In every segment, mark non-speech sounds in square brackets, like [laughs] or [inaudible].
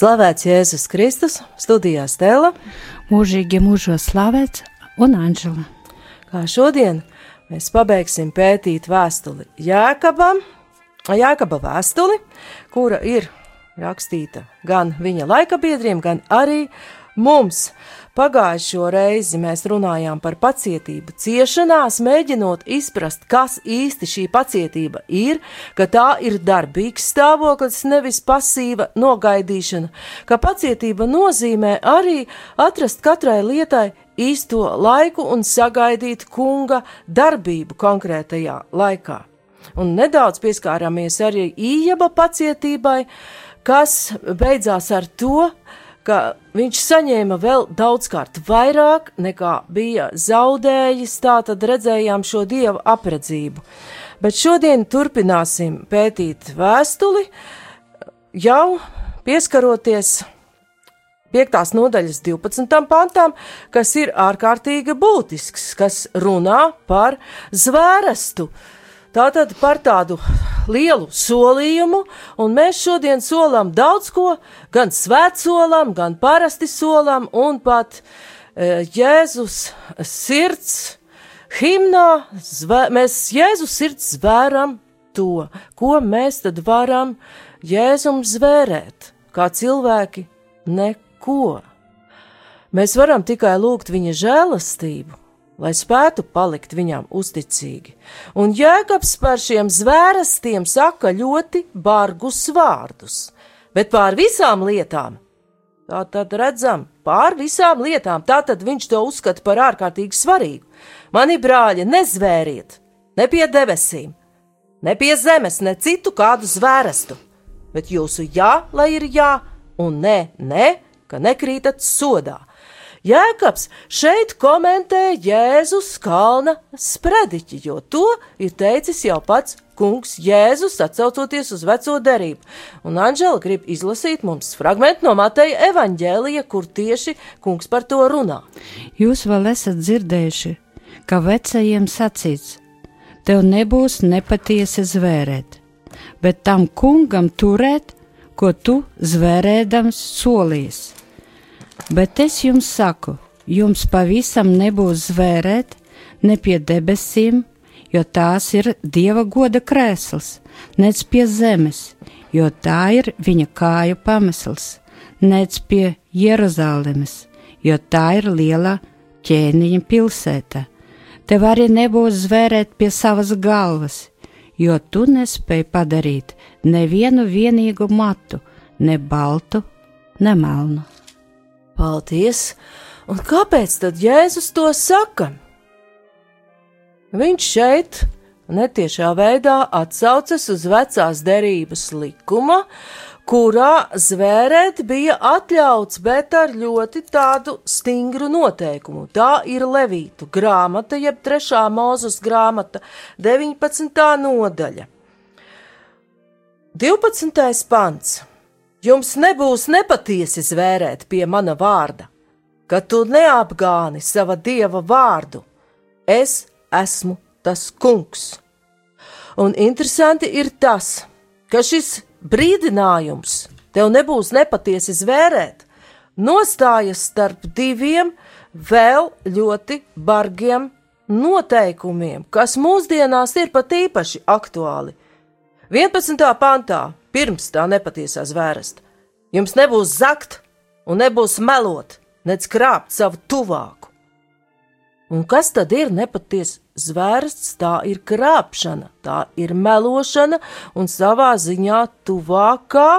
Slavēts Jēzus Kristus, studijā Stela. Mūžīgi mūžos slavēts un Anžela. Kā šodien mēs pabeigsim pētīt vēstuli Jēkabam, Jēkaba vēstuli, kura ir rakstīta gan viņa laikabiedriem, gan arī mums. Pagājušo reizi mēs runājām par pacietību ciešanās, mēģinot izprast, kas īsti šī pacietība ir, ka tā ir darbīgs stāvoklis, nevis pasīva nogaidīšana, ka pacietība nozīmē arī atrast katrai lietai īsto laiku un sagaidīt kunga darbību konkrētajā laikā. Un nedaudz pieskārāmies arī ījaba pacietībai, kas beidzās ar to, ka viņš saņēma vēl daudzkārt vairāk nekā bija zaudējis, tā tad redzējām šo dievu apredzību. Bet šodien turpināsim pētīt vēstuli, jau pieskaroties 5. nodaļas 12. pantām, kas ir ārkārtīgi būtisks, kas runā par zvērestu. Tātad par tādu lielu solījumu, un mēs šodien solām daudz ko, gan svētsolam, gan parasti solam, un pat e, Jēzus sirds himnā, zvē, mēs Jēzus sirds zvēram to, ko mēs tad varam Jēzum zvērēt, kā cilvēki neko. Mēs varam tikai lūgt viņa žēlastību, lai spētu palikt viņam uzticīgi. Un Jēkabs par šiem zvērstiem saka ļoti bargus vārdus, bet pār visām lietām. Tā tad redzam, pār visām lietām, tā tad viņš to uzskata par ārkārtīgi svarīgu. Mani brāļi, nezvēriet, ne pie debesīm, ne pie zemes, ne citu kādu zvērstu, bet jūsu jā, lai ir jā, un nē, nē, ka nekrītat sodā Jēkabs šeit komentē Jēzus kalna sprediķi, jo to ir teicis jau pats kungs Jēzus, atcaucoties uz veco derību. Un Anģela grib izlasīt mums fragment no Mateja evaņģēlija, kur tieši kungs par to runā. Jūs vēl esat dzirdējuši, ka vecajiem sacīts, tev nebūs nepatiesi zvērēt, bet tam kungam turēt, ko tu zvērēdams solīs Bet es jums saku, jums pavisam nebūs zvērēt ne pie debesīm, jo tās ir dieva goda krēsls, nec pie zemes, jo tā ir viņa kāju pamesls, nec pie Jeruzalemes, jo tā ir liela ķēniņa pilsēta. Tev arī nebūs zvērēt pie savas galvas, jo tu nespēji padarīt nevienu vienīgu matu, ne baltu, ne melnu. Paldies! Un kāpēc tad Jēzus to saka? Viņš šeit netiešā veidā atsaucas uz vecās derības likuma, kurā zvērēt bija atļauts, bet ar ļoti tādu stingru noteikumu. Tā ir Levītu grāmata, jeb trešā mūzes grāmata, 19. nodaļa. 12. pants. Jums nebūs nepatiesi zvērēt pie mana vārda, ka tu neapgāni sava dieva vārdu. Es esmu tas kungs. Un interesanti ir tas, ka šis brīdinājums tev nebūs nepatiesi zvērēt, nostājas starp diviem vēl ļoti bargiem noteikumiem, kas mūsdienās ir pat īpaši aktuāli. 11. pantā pirms tā nepatiesā zvērsta. Jums nebūs zakt un nebūs melot, nec krāpt savu tuvāku. Un kas tad ir nepatiesa zvērsts? Tā ir krāpšana, tā ir melošana un savā ziņā tuvākā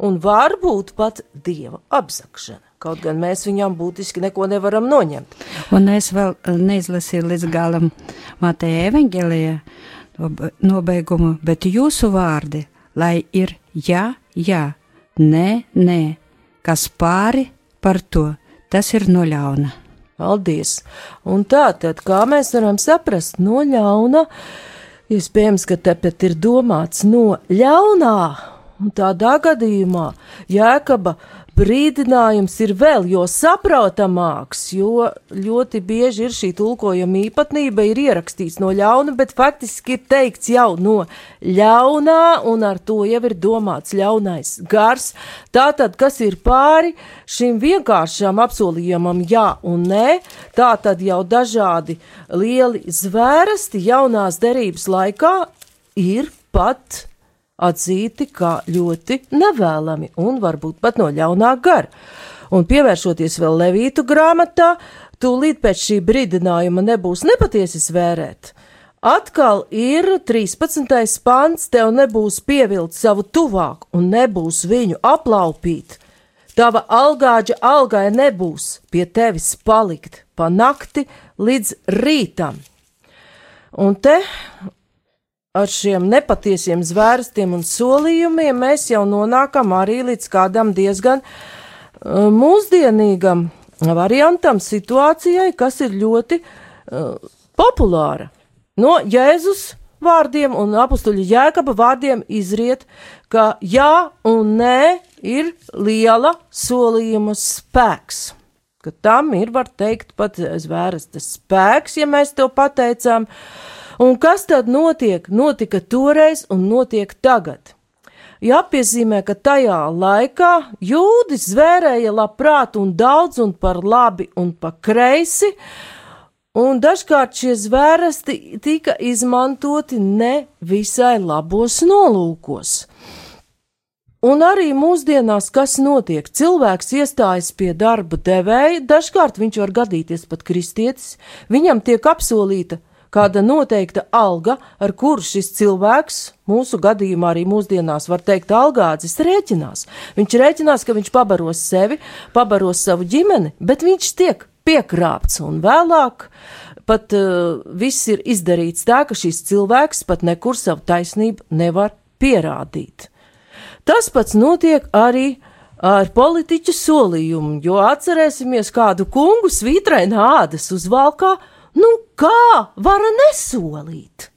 un varbūt pat dieva apzakšana. Kaut gan mēs viņam būtiski neko nevaram noņemt. Un es vēl neizlasīju līdz galam Mateja evaņģēlijā nobeigumu, bet jūsu vārdi lai ir jā, jā, nē, nē, kas pāri par to, tas ir no ļauna. Paldies! Un tā tad, kā mēs varam saprast, no ļauna, iespējams, ka tepat ir domāts no ļaunā, un tādā gadījumā Jēkaba brīdinājums ir vēl jo saprotamāks, jo ļoti bieži ir šī tulkojuma īpatnība, ir ierakstīts no ļauna, bet faktiski ir teikts jau no ļaunā, un ar to jau ir domāts ļaunais gars. Tātad, kas ir pāri šim vienkāršam apsolījumam, jā un nē, tātad jau dažādi lieli zvērsti jaunās derības laikā ir pat atzīti kā ļoti nevēlami un varbūt pat no ļaunā gara. Un pievēršoties vēl Levītu grāmatā, tūlīt pēc šī brīdinājuma nebūs nepatiesi zvērēt. Atkal ir 13. pants, tev nebūs pievilt savu tuvāku un nebūs viņu aplaupīt. Tava algāģa algai nebūs pie tevis palikt pa nakti līdz rītam. Un te ar šiem nepatiesiem zvērstiem un solījumiem mēs jau nonākam arī līdz kādam diezgan uh, mūsdienīgam variantam, situācijai, kas ir ļoti uh, populāra. No Jēzus vārdiem un apstuļa jēkaba vārdiem izriet, ka jā un nē ir liela solījuma spēks. Ka tam ir, var teikt, pat zvērsta spēks, ja mēs to pateicām. Un kas tad notiek? Notika toreiz un notiek tagad. Jāpiezīmē, ka tajā laikā jūdis zvērēja labprāt un daudz un par labi un pa kreisi, un dažkārt šie zvērsti tika izmantoti ne visai labos nolūkos. Un arī mūsdienās, kas notiek, cilvēks iestājas pie darba devēja, dažkārt viņš var gadīties pat kristietis, viņam tiek apsolīta kāda noteikta alga, ar kuru šis cilvēks, mūsu gadījumā arī mūsdienās var teikt, algādzis rēķinās. Viņš rēķinās, ka viņš pabaros sevi, pabaros savu ģimeni, bet viņš tiek piekrāpts un vēlāk pat uh, viss ir izdarīts tā, ka šis cilvēks pat nekur savu taisnību nevar pierādīt. Tas pats notiek arī ar politiķu solījumu, jo atcerēsimies kādu kungu svītrainā ādas uzvalkā, Nu, kā var nesolīt?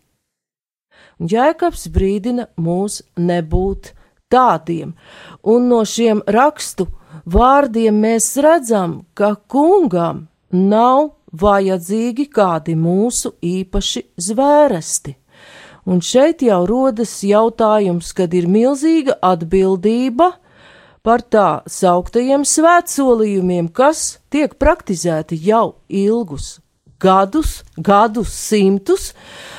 Jēkabs brīdina mūs nebūt tādiem, un no šiem rakstu vārdiem mēs redzam, ka kungam nav vajadzīgi kādi mūsu īpaši zvēresti. Un šeit jau rodas jautājums, kad ir milzīga atbildība par tā sauktajiem svētsolījumiem, kas tiek praktizēti jau ilgus gadus, gadus simtus,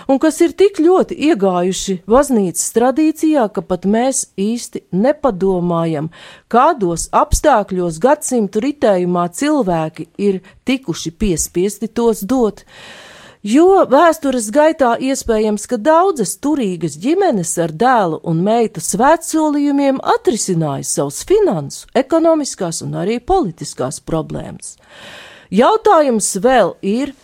un kas ir tik ļoti iegājuši baznīcas tradīcijā, ka pat mēs īsti nepadomājam, kādos apstākļos gadsimtu ritējumā cilvēki ir tikuši piespiesti tos dot. Jo vēstures gaitā iespējams, ka daudzas turīgas ģimenes ar dēlu un meitu svētsolījumiem atrisināja savus finansu, ekonomiskās un arī politiskās problēmas. Jautājums vēl ir,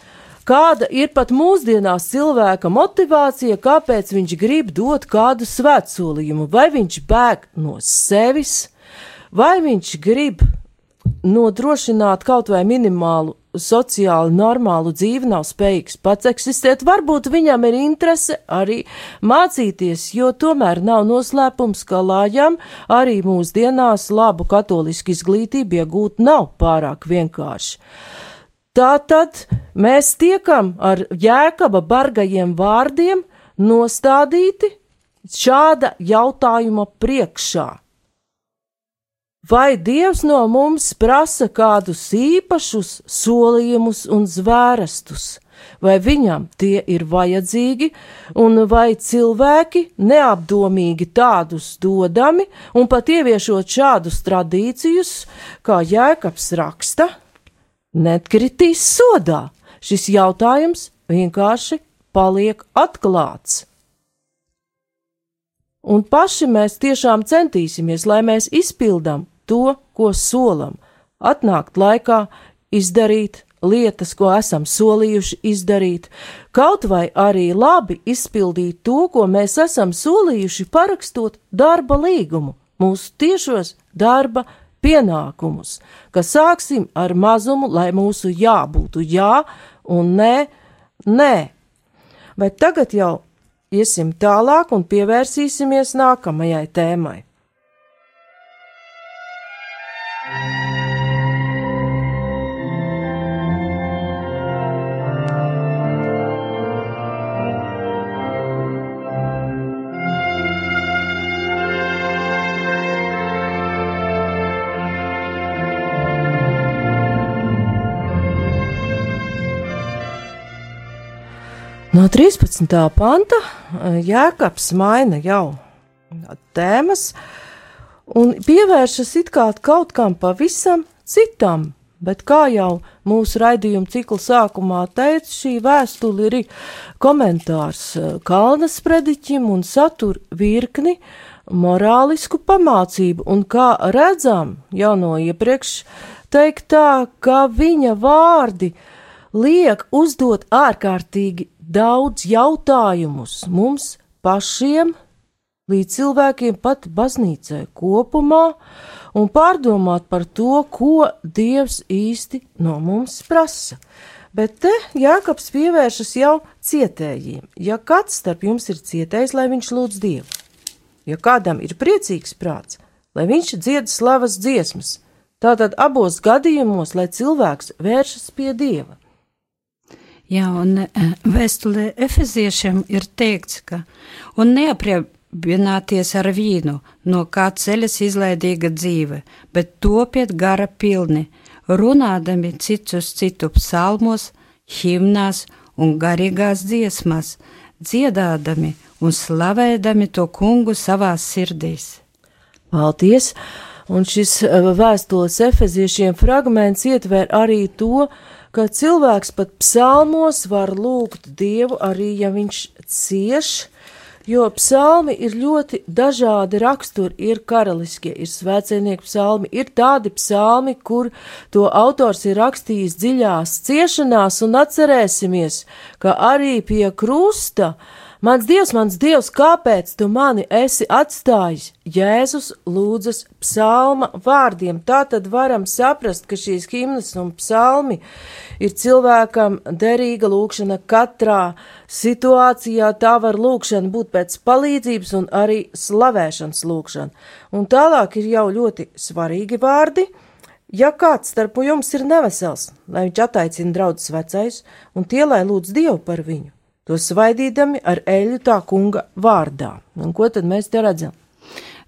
kāda ir pat mūsdienās cilvēka motivācija, kāpēc viņš grib dot kādu svētsolījumu, vai viņš bēg no sevis, vai viņš grib nodrošināt kaut vai minimālu sociāli normālu dzīvi, nav spējīgs pats eksistēt. Varbūt viņam ir interese arī mācīties, jo tomēr nav noslēpums, ka lājām arī mūsdienās labu katolisku izglītību iegūt nav pārāk vienkārši. Tātad mēs tiekam ar jēkaba bargajiem vārdiem nostādīti šāda jautājuma priekšā. Vai Dievs no mums prasa kādus īpašus solījumus un zvērestus, vai viņam tie ir vajadzīgi, un vai cilvēki neapdomīgi tādus dodami un pat ieviešot šādus tradīcijus, kā Jēkabs raksta, netkritīs sodā. Šis jautājums vienkārši paliek atklāts. Un paši mēs tiešām centīsimies, lai mēs izpildām to, ko solam, atnākt laikā, izdarīt lietas, ko esam solījuši izdarīt, kaut vai arī labi izpildīt to, ko mēs esam solījuši parakstot darba līgumu, mūsu tiešos darba pienākumus, ka sāksim ar mazumu, lai mūsu jā būtu jā un nē, nē. Bet tagad jau iesim tālāk un pievērsīsimies nākamajai tēmai. No 13. panta eh, Jēkabs maina jau tēmas un pievēršas it kā kaut kam pavisam citam, bet kā jau mūsu raidījuma cikla sākumā teica, šī vēstule ir komentārs eh, Kalnas prediķim un satur virkni morālisku pamācību, un kā redzam jau no iepriekš teikt tā, ka viņa vārdi liek uzdot ārkārtīgi daudz jautājumus mums pašiem, līdz cilvēkiem pat baznīcai kopumā, un pārdomāt par to, ko Dievs īsti no mums prasa. Bet te Jākaps pievēršas jau cietējiem. Ja kāds starp jums ir cietējis, lai viņš lūdz Dievu, ja kādam ir priecīgs prāts, lai viņš dzied slavas dziesmas, tātad abos gadījumos, lai cilvēks vēršas pie Dieva. Jā, un eh, vēstulē efeziešiem ir teikts, ka un neapriebināties ar vīnu, no kā ceļas izlaidīga dzīve, bet topiet gara pilni, runādami cits uz citu psalmos, himnās un garīgās dziesmās, dziedādami un slavēdami to kungu savās sirdīs. Paldies! Un šis eh, vēstules efeziešiem fragments ietver arī to, ka cilvēks pat psalmos var lūgt Dievu arī, ja viņš cieš, jo psalmi ir ļoti dažādi raksturi, ir karaliskie, ir svēcēnieku psalmi, ir tādi psalmi, kur to autors ir rakstījis dziļās ciešanās, un atcerēsimies, ka arī pie krusta uh, Mans dievs, mans dievs, kāpēc tu mani esi atstājis? Jēzus lūdzas psalma vārdiem. Tā tad varam saprast, ka šīs himnas un psalmi ir cilvēkam derīga lūkšana katrā situācijā. Tā var lūkšana būt pēc palīdzības un arī slavēšanas lūkšana. Un tālāk ir jau ļoti svarīgi vārdi. Ja kāds starp jums ir nevesels, lai viņš attaicina draugus vecais, un tie lai lūdz Dievu par viņu, to svaidīdami ar eļu tā kunga vārdā. Un ko tad mēs te redzam?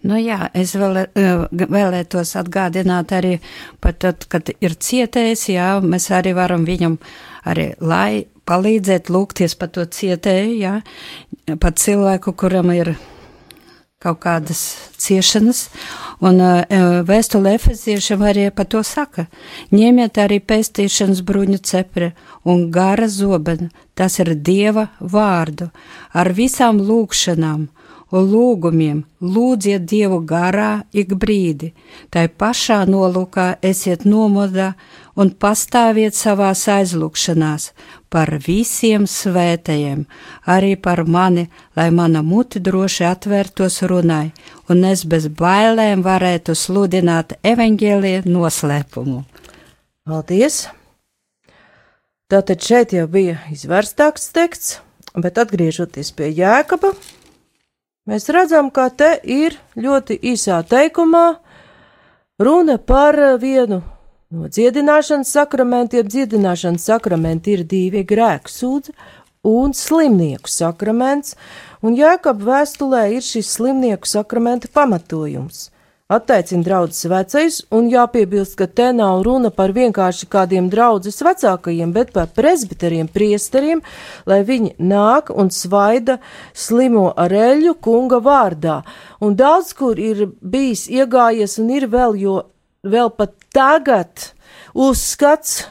Nu jā, es vēl, eh, vēlētos atgādināt arī par tad, kad ir cietējis, jā, mēs arī varam viņam arī, lai palīdzēt lūgties par to cietēju, jā, par cilvēku, kuram ir kaut kādas ciešanas, un uh, vēstule efeziešiem arī par to saka. Ņemiet arī pestīšanas bruņu cepre un gara zobena, tas ir Dieva vārdu, ar visām lūkšanām un lūgumiem lūdziet Dievu garā ik brīdi, tai pašā nolūkā esiet nomodā un pastāviet savās aizlūkšanās par visiem svētajiem, arī par mani, lai mana muti droši atvērtos runai, un es bez bailēm varētu sludināt evaņģēlie noslēpumu. Paldies! Tātad šeit jau bija izvērstāks teksts, bet atgriežoties pie jēkaba, mēs redzam, ka te ir ļoti īsā teikumā runa par vienu no dziedināšanas sakramentiem. Dziedināšanas sakramenti ir divi grēku sūdzi un slimnieku sakraments, un jēkaba vēstulē ir šis slimnieku sakramenta pamatojums attaicina draugus vecais, un jāpiebilst, ka te nav runa par vienkārši kādiem draugus vecākajiem, bet par presbiteriem, priesteriem, lai viņi nāk un svaida slimo ar eļu kunga vārdā. Un daudz kur ir bijis iegājies un ir vēl, jo vēl pat tagad uzskats,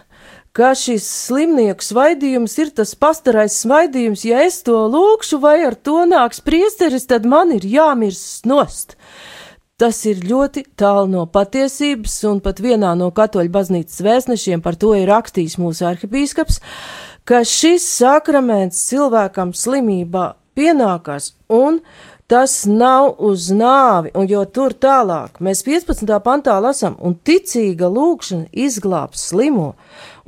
ka šis slimnieku svaidījums ir tas pastarais svaidījums, ja es to lūkšu vai ar to nāks priesteris, tad man ir jāmirst nost. Tas ir ļoti tālu no patiesības, un pat vienā no katoļu baznīcas vēstnešiem par to ir rakstījis mūsu arhibīskaps, ka šis sakraments cilvēkam slimībā pienākās, un tas nav uz nāvi, un jo tur tālāk mēs 15. pantā lasām, un ticīga lūkšana izglābs slimo,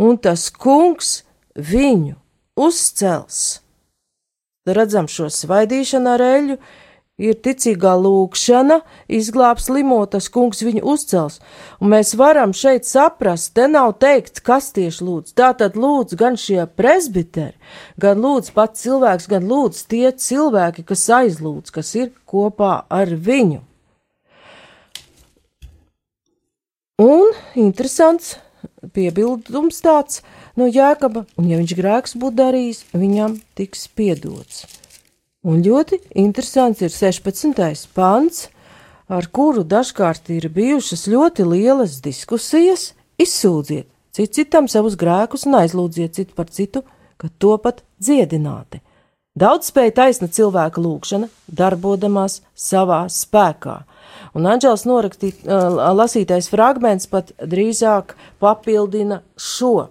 un tas kungs viņu uzcels. Redzam šo svaidīšanu ar eļu, ir ticīgā lūkšana, izglābs limotas kungs viņu uzcels, un mēs varam šeit saprast, te nav teikts, kas tieši lūdz. Tā tad lūdz gan šie presbiteri, gan lūdz pats cilvēks, gan lūdz tie cilvēki, kas aizlūdz, kas ir kopā ar viņu. Un interesants piebildums tāds no Jēkaba, un ja viņš grēks būtu darījis, viņam tiks piedots. Un ļoti interesants ir 16. pants, ar kuru dažkārt ir bijušas ļoti lielas diskusijas. Izsūdziet cit citam savus grēkus un aizlūdziet citu par citu, ka to pat dziedināti. Daudz spēja taisna cilvēka lūgšana, darbodamās savā spēkā. Un Anģels norakstīt, lasītais fragments pat drīzāk papildina šo.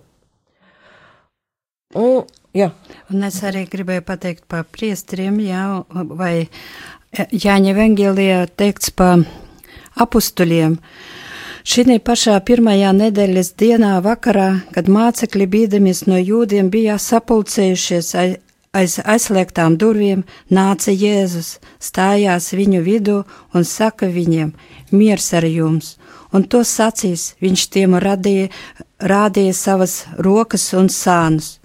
Un Jā. Un es arī gribēju pateikt par priestriem, jā, vai Jāņa Vengelijā teikts par apustuļiem. Šī pašā pirmajā nedēļas dienā vakarā, kad mācekļi bīdamies no jūdiem bija sapulcējušies aiz aizslēgtām durvīm, nāca Jēzus, stājās viņu vidū un saka viņiem: Miers ar jums! Un to sacīs, viņš tiem radīja, rādīja savas rokas un sānus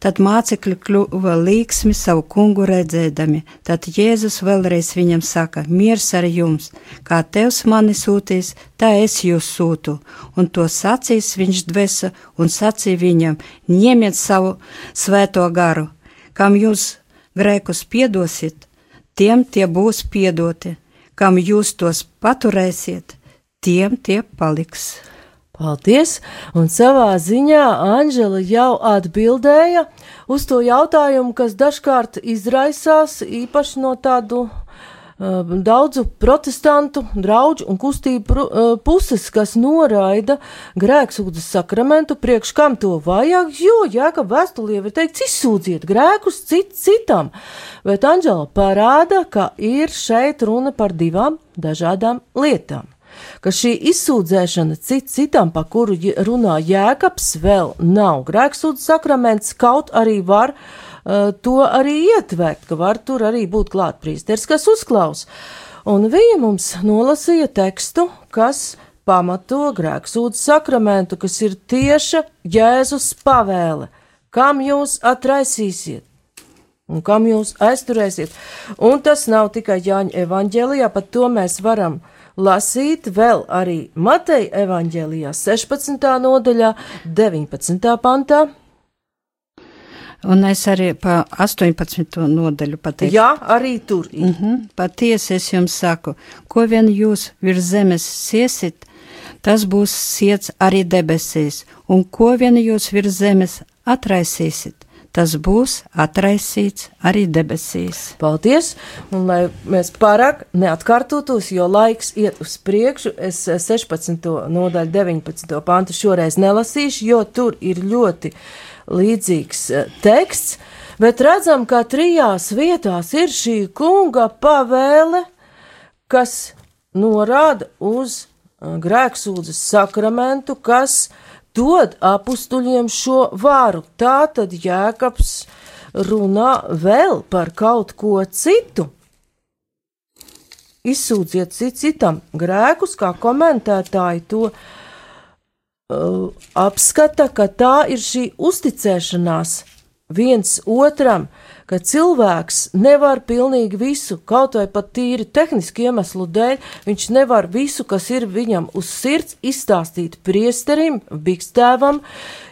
Tad mācekļi kļuva līksmi savu kungu redzēdami. Tad Jēzus vēlreiz viņam saka: Miers ar jums, kā tevs mani sūtīs, tā es jūs sūtu. Un to sacīs viņš dvesa un sacīja viņam: Ņemiet savu svēto garu, kam jūs grēkus piedosiet, tiem tie būs piedoti, kam jūs tos paturēsiet, tiem tie paliks. Paldies! Un savā ziņā Anģela jau atbildēja uz to jautājumu, kas dažkārt izraisās īpaši no tādu daudzu protestantu draugu un kustību uh, puses, kas noraida grēksūdzes sakramentu, priekš kam to vajag, jo, jā, ka vēstulī ir teikts, izsūdziet grēkus cit citam, bet Anģela parāda, ka ir šeit runa par divām dažādām lietām. Ka šī izsūdzēšana cit citam, pa kuru runā jēkabs, vēl nav grēksūdzes sakraments, kaut arī var uh, to arī ietvert, ka var tur arī būt klāt prīsteris, kas uzklaus. Un viņa mums nolasīja tekstu, kas pamato grēksūdzes sakramentu, kas ir tieša Jēzus pavēle, kam jūs atraisīsiet un kam jūs aizturēsiet. Un tas nav tikai Jāņa evaņģēlijā, pat to mēs varam lasīt vēl arī Mateja evaņģēlijā 16. nodaļā, 19. pantā. Un es arī pa 18. nodaļu pateiktu. Jā, arī tur. Mm -hmm. Patiesi es jums saku, ko vien jūs virs zemes siesit, tas būs siets arī debesīs, un ko vien jūs virs zemes atraisīsit, tas būs atraisīts arī debesīs. Paldies! Un lai mēs pārāk neatkārtotos, jo laiks iet uz priekšu, es 16. nodaļu 19. pantu šoreiz nelasīšu, jo tur ir ļoti līdzīgs eh, teksts, bet redzam, ka trijās vietās ir šī kunga pavēle, kas norāda uz eh, grēksūdzes sakramentu, kas dod apstuļiem šo varu. Tā tad Jēkabs runā vēl par kaut ko citu. Izsūdziet cit citam grēkus, kā komentētāji to apskata, ka tā ir šī uzticēšanās viens otram, uh, ka cilvēks nevar pilnīgi visu, kaut vai pat tīri tehniski iemeslu dēļ, viņš nevar visu, kas ir viņam uz sirds, izstāstīt priesterim, bikstēvam,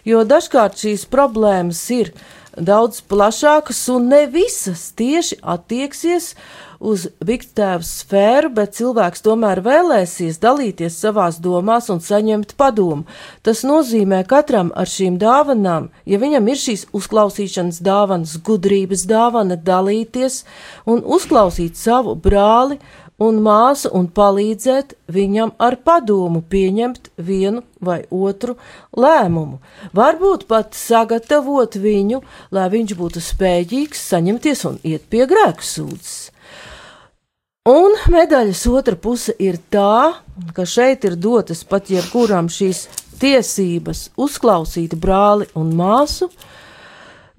jo dažkārt šīs problēmas ir daudz plašākas un ne visas tieši attieksies uz Viktēvu sfēru, bet cilvēks tomēr vēlēsies dalīties savās domās un saņemt padomu. Tas nozīmē katram ar šīm dāvanām, ja viņam ir šīs uzklausīšanas dāvanas, gudrības dāvana, dalīties un uzklausīt savu brāli un māsu un palīdzēt viņam ar padomu pieņemt vienu vai otru lēmumu. Varbūt pat sagatavot viņu, lai viņš būtu spējīgs saņemties un iet pie grēksūdzes. Un medaļas otra puse ir tā, ka šeit ir dotas pat jebkuram šīs tiesības uzklausīt brāli un māsu.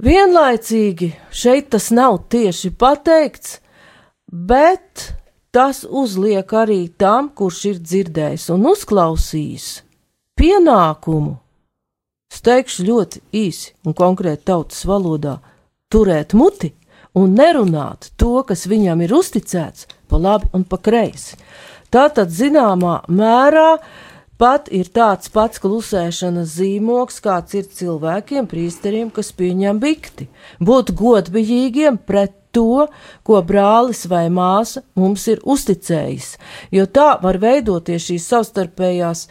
Vienlaicīgi šeit tas nav tieši pateikts, bet tas uzliek arī tam, kurš ir dzirdējis un uzklausījis pienākumu. Es teikšu ļoti īsi un konkrēti tautas valodā - turēt muti un nerunāt to, kas viņam ir uzticēts, pa labi un pa kreisi. Tātad zināmā mērā pat ir tāds pats klusēšanas zīmoks, kāds ir cilvēkiem, priesteriem, kas pieņem bikti. Būt godbijīgiem pret to, ko brālis vai māsa mums ir uzticējis, jo tā var veidoties šīs savstarpējās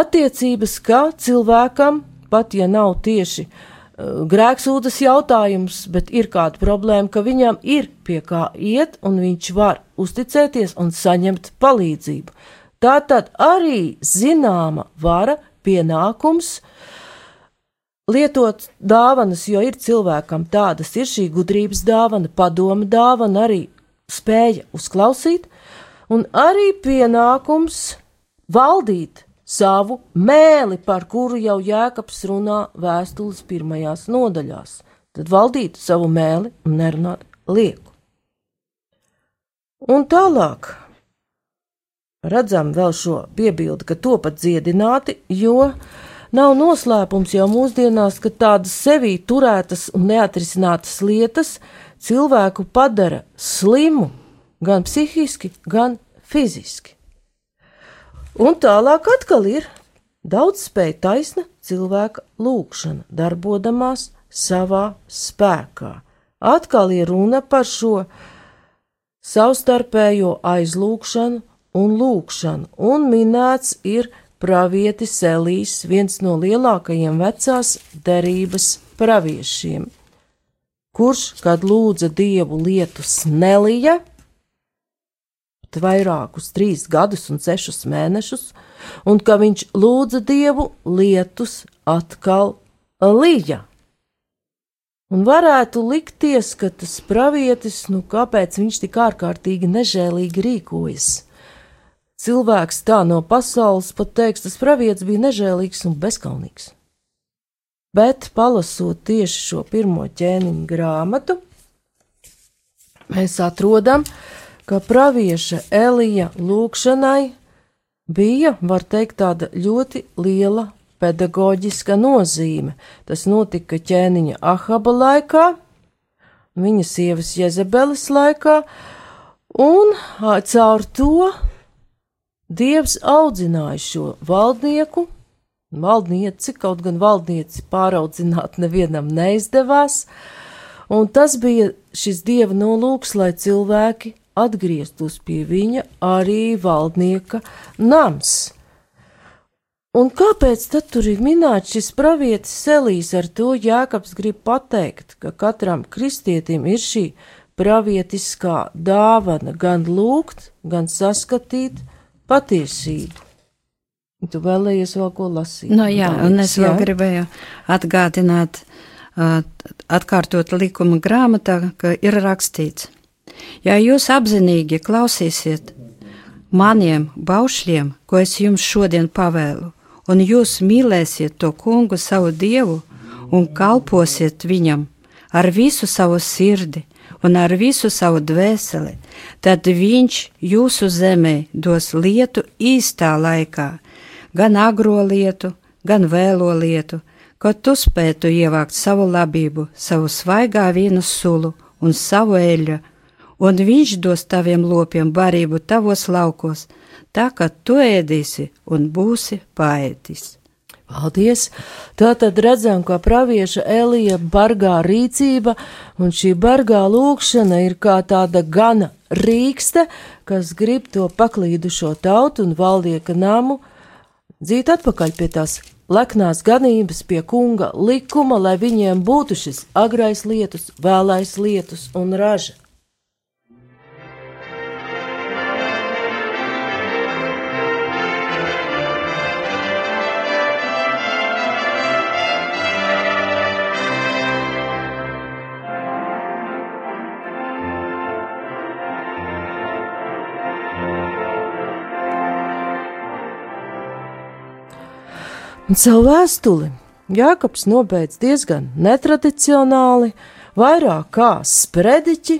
attiecības, ka cilvēkam, pat ja nav tieši uh, grēksūdas jautājums, bet ir kāda problēma, ka viņam ir pie kā iet, un viņš var uzticēties un saņemt palīdzību. Tā tad arī zināma vara, pienākums, uh, lietot dāvanas, jo ir cilvēkam tādas, ir šī gudrības dāvana, padoma dāvana, arī spēja uzklausīt, un arī pienākums valdīt savu mēli, par kuru jau Jēkabs runā vēstules pirmajās nodaļās. Tad valdīt savu mēli un nerunāt lieku. Un tālāk redzam vēl šo piebildi, ka to pat dziedināti, jo Nav noslēpums jau mūsdienās, ka tādas sevī turētas un neatrisinātas lietas cilvēku padara slimu gan psihiski, gan fiziski. Un tālāk atkal ir daudz spēja taisna cilvēka lūkšana, darbodamās savā spēkā. Atkal ir runa par šo savstarpējo aizlūkšanu un lūkšanu, un minēts ir pravietis Elīs, viens no lielākajiem vecās derības praviešiem, kurš, kad lūdza dievu lietus nelija, vairākus trīs gadus un sešus mēnešus, un ka viņš lūdza dievu lietus atkal lija. Un varētu likties, ka tas pravietis, nu kāpēc viņš tik ārkārtīgi nežēlīgi rīkojas? Cilvēks tā no pasaules pat teiks, tas pravietis bija nežēlīgs un bezkaunīgs. Bet, palasot tieši šo pirmo ķēniņa grāmatu, mēs atrodam, ka pravieša Elija lūkšanai bija, var teikt, tāda ļoti liela pedagoģiska nozīme. Tas notika ķēniņa Ahaba laikā, viņa sievas Jezebeles laikā, un caur to Dievs audzināja šo valdnieku, valdnieci, kaut gan valdnieci pāraudzināt nevienam neizdevās, un tas bija šis dieva nolūks, lai cilvēki atgrieztos pie viņa arī valdnieka nams. Un kāpēc tad tur ir minēts šis pravietis Selīs? Ar to Jēkabs grib pateikt, ka katram kristietim ir šī pravietiskā dāvana gan lūgt, gan saskatīt, patiesību. Tu vēlējies vēl ko lasīt? No, jā, un es vēl jā? gribēju atgādināt, atkārtot likuma grāmatā, ka ir rakstīts, ja jūs apzinīgi klausīsiet maniem baušļiem, ko es jums šodien pavēlu, un jūs mīlēsiet to kungu savu dievu un kalposiet viņam ar visu savu sirdi, un ar visu savu dvēseli, tad viņš jūsu zemē dos lietu īstā laikā, gan agro lietu, gan vēlo lietu, ko tu spētu ievākt savu labību, savu svaigā vīnu sulu un savu eļļu, un viņš dos taviem lopiem barību tavos laukos, tā ka tu ēdīsi un būsi paēdis. Paldies! Tā tad redzam, ka pravieša Elija bargā rīcība, un šī bargā lūkšana ir kā tāda gana rīkste, kas grib to paklīdušo tautu un valdieka namu dzīt atpakaļ pie tās leknās ganības, pie kunga likuma, lai viņiem būtu šis agrais lietus, vēlais lietus un raža. Un savu vēstuli Jākaps nobeidz diezgan netradicionāli, vairāk kā sprediķi.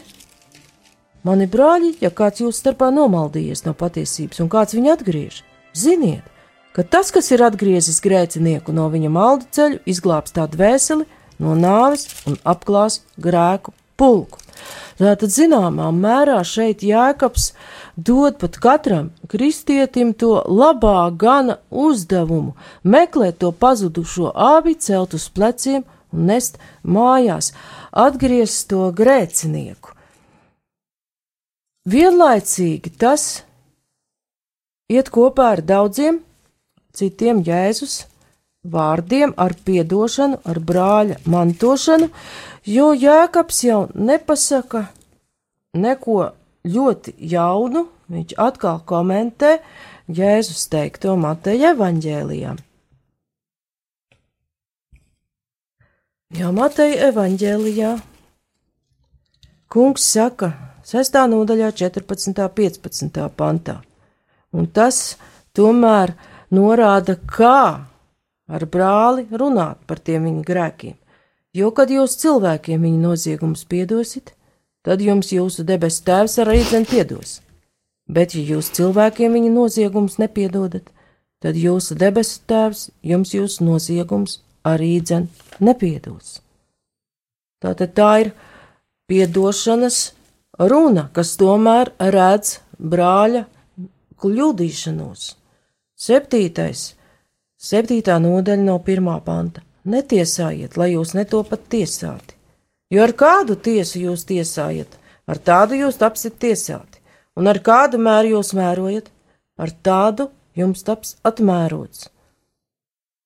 Mani brāļi, ja kāds jūs starpā nomaldījies no patiesības un kāds viņu atgriež, ziniet, ka tas, kas ir atgriezis grēcinieku no viņa maldu ceļu, izglābs tā dvēseli no nāves un apklās grēku pulku. Tātad, zināmā mērā, šeit Jēkabs dod pat katram kristietim to labā gana uzdevumu - meklēt to pazudušo ābi, celt uz pleciem un nest mājās, atgriezt to grēcinieku. Vienlaicīgi tas iet kopā ar daudziem citiem Jēzus vārdiem, ar piedošanu, ar brāļa mantošanu, jo Jēkabs jau nepasaka neko ļoti jaunu, viņš atkal komentē Jēzus teikto Mateja evaņģēlijā. Jā, Mateja evaņģēlijā kungs saka 6. nodaļā 14. 15. pantā, un tas tomēr norāda, kā ar brāli runāt par tiem viņa grēkiem, jo, kad jūs cilvēkiem viņa noziegumus piedosit, tad jums jūsu debesu tēvs arī zem piedos. Bet, ja jūs cilvēkiem viņa noziegumus nepiedodat, tad jūsu debesu tēvs jums jūsu noziegums arī dzen nepiedos. Tātad tā ir piedošanas runa, kas tomēr redz brāļa kļūdīšanos. Septītais Septītā nodaļa no pirmā panta. Netiesājiet, lai jūs netopat tiesāti. Jo ar kādu tiesu jūs tiesājat, ar tādu jūs tapsiet tiesāti, un ar kādu mēru jūs mērojat, ar tādu jums taps atmērots.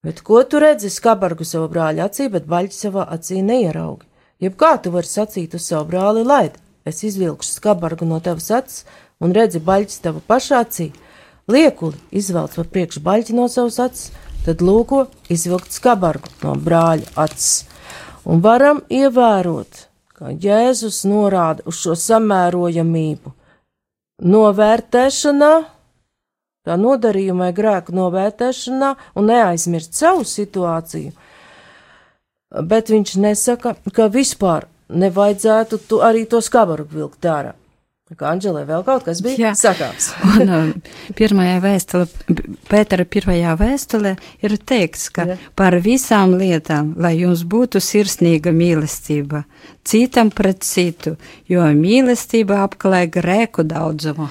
Bet ko tu redzi skabargu savu brāļa acī, bet baļķi savā acī neieraugi? Jeb kā tu vari sacīt uz savu brāli, laid, es izvilkšu skabargu no tavas acis un redzi baļķis tava pašā acī, liekuli izvelc pa priekšu baļķi no savas acis, tad lūko izvilkt skabargu no brāļa acis. Un varam ievērot, ka Jēzus norāda uz šo samērojamību. Novērtēšanā, tā nodarījuma vai grēku novērtēšanā un neaizmirst savu situāciju, bet viņš nesaka, ka vispār nevajadzētu arī to skabargu vilkt ārā. Kā Anģelē vēl kaut kas bija Jā. sakāms. [laughs] un um, pirmajā vēstulē, Pētera pirmajā vēstulē ir teikts, ka Jā. par visām lietām, lai jums būtu sirsnīga mīlestība, citam pret citu, jo mīlestība apklāj grēku daudzumu.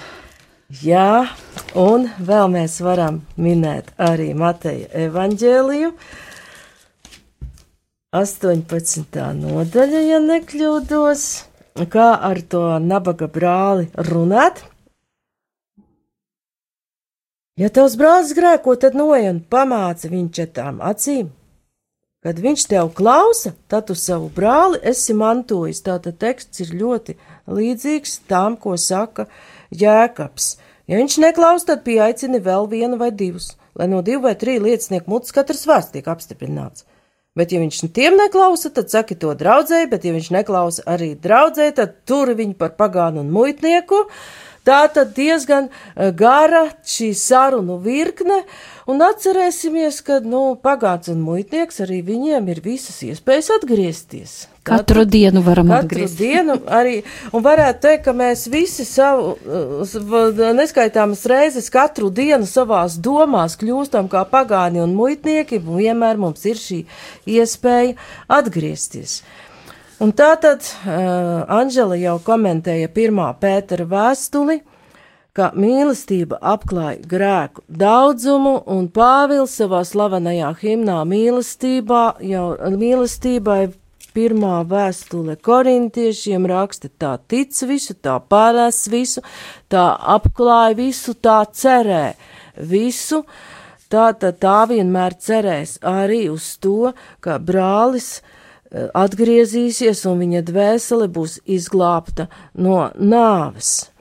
Jā, un vēl mēs varam minēt arī Mateja evaņģēliju. 18. nodaļa, ja nekļūdos kā ar to nabaga brāli runāt. Ja tavs brālis grēko, tad noej un pamāci viņu četrām acīm. Kad viņš tev klausa, tad tu savu brāli esi mantojis. Tātad teksts ir ļoti līdzīgs tam, ko saka Jēkabs. Ja viņš neklaus, tad pieaicini vēl vienu vai divus, lai no divu vai trīs liecinieku mutes katrs vārds tiek apstiprināts. Bet, ja viņš tiem neklausa, tad saki to draudzēji, bet, ja viņš neklausa arī draudzēji, tad turi viņu par pagānu un muitnieku. Tā tad diezgan eh, gara šī sarunu virkne, un atcerēsimies, ka, nu, pagāns un muitnieks arī viņiem ir visas iespējas atgriezties. Katru, katru dienu varam katru atgriezties. dienu arī, un varētu teikt, ka mēs visi savu, neskaitāmas reizes katru dienu savās domās kļūstam kā pagāni un muitnieki, un vienmēr mums ir šī iespēja atgriezties. Un tā tad uh, Anžela jau komentēja pirmā Pētera vēstuli, ka mīlestība apklāja grēku daudzumu, un Pāvils savā slavenajā himnā mīlestībā jau mīlestībai pirmā vēstule korintiešiem raksta, tā tic visu, tā pārēs visu, tā apklāja visu, tā cerē visu. Tā tad tā vienmēr cerēs arī uz to, ka brālis eh, atgriezīsies un viņa dvēsele būs izglābta no nāves.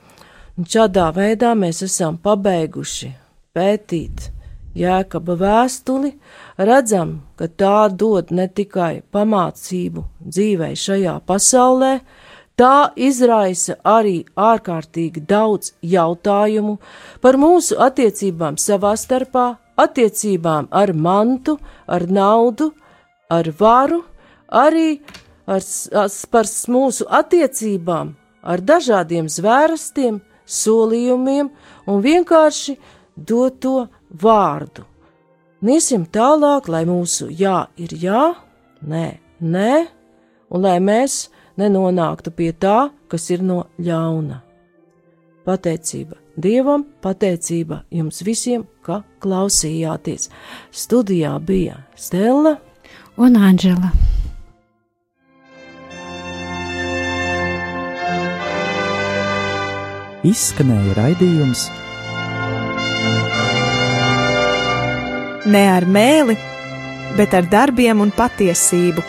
Un šādā veidā mēs esam pabeiguši pētīt Jēkaba vēstuli, redzam, ka tā dod ne tikai pamācību dzīvei šajā pasaulē, tā izraisa arī ārkārtīgi daudz jautājumu par mūsu attiecībām savā starpā, attiecībām ar mantu, ar naudu, ar varu, arī ar, ar, par mūsu attiecībām ar dažādiem zvērstiem, solījumiem un vienkārši doto vārdu. Niesim tālāk, lai mūsu jā ir jā, nē, nē, un lai mēs nenonāktu pie tā, kas ir no ļauna. Pateicība Dievam, pateicība jums visiem, ka klausījāties. Studijā bija Stela un Anģela. Izskanēja raidījums Ne ar mēli, bet ar darbiem un patiesību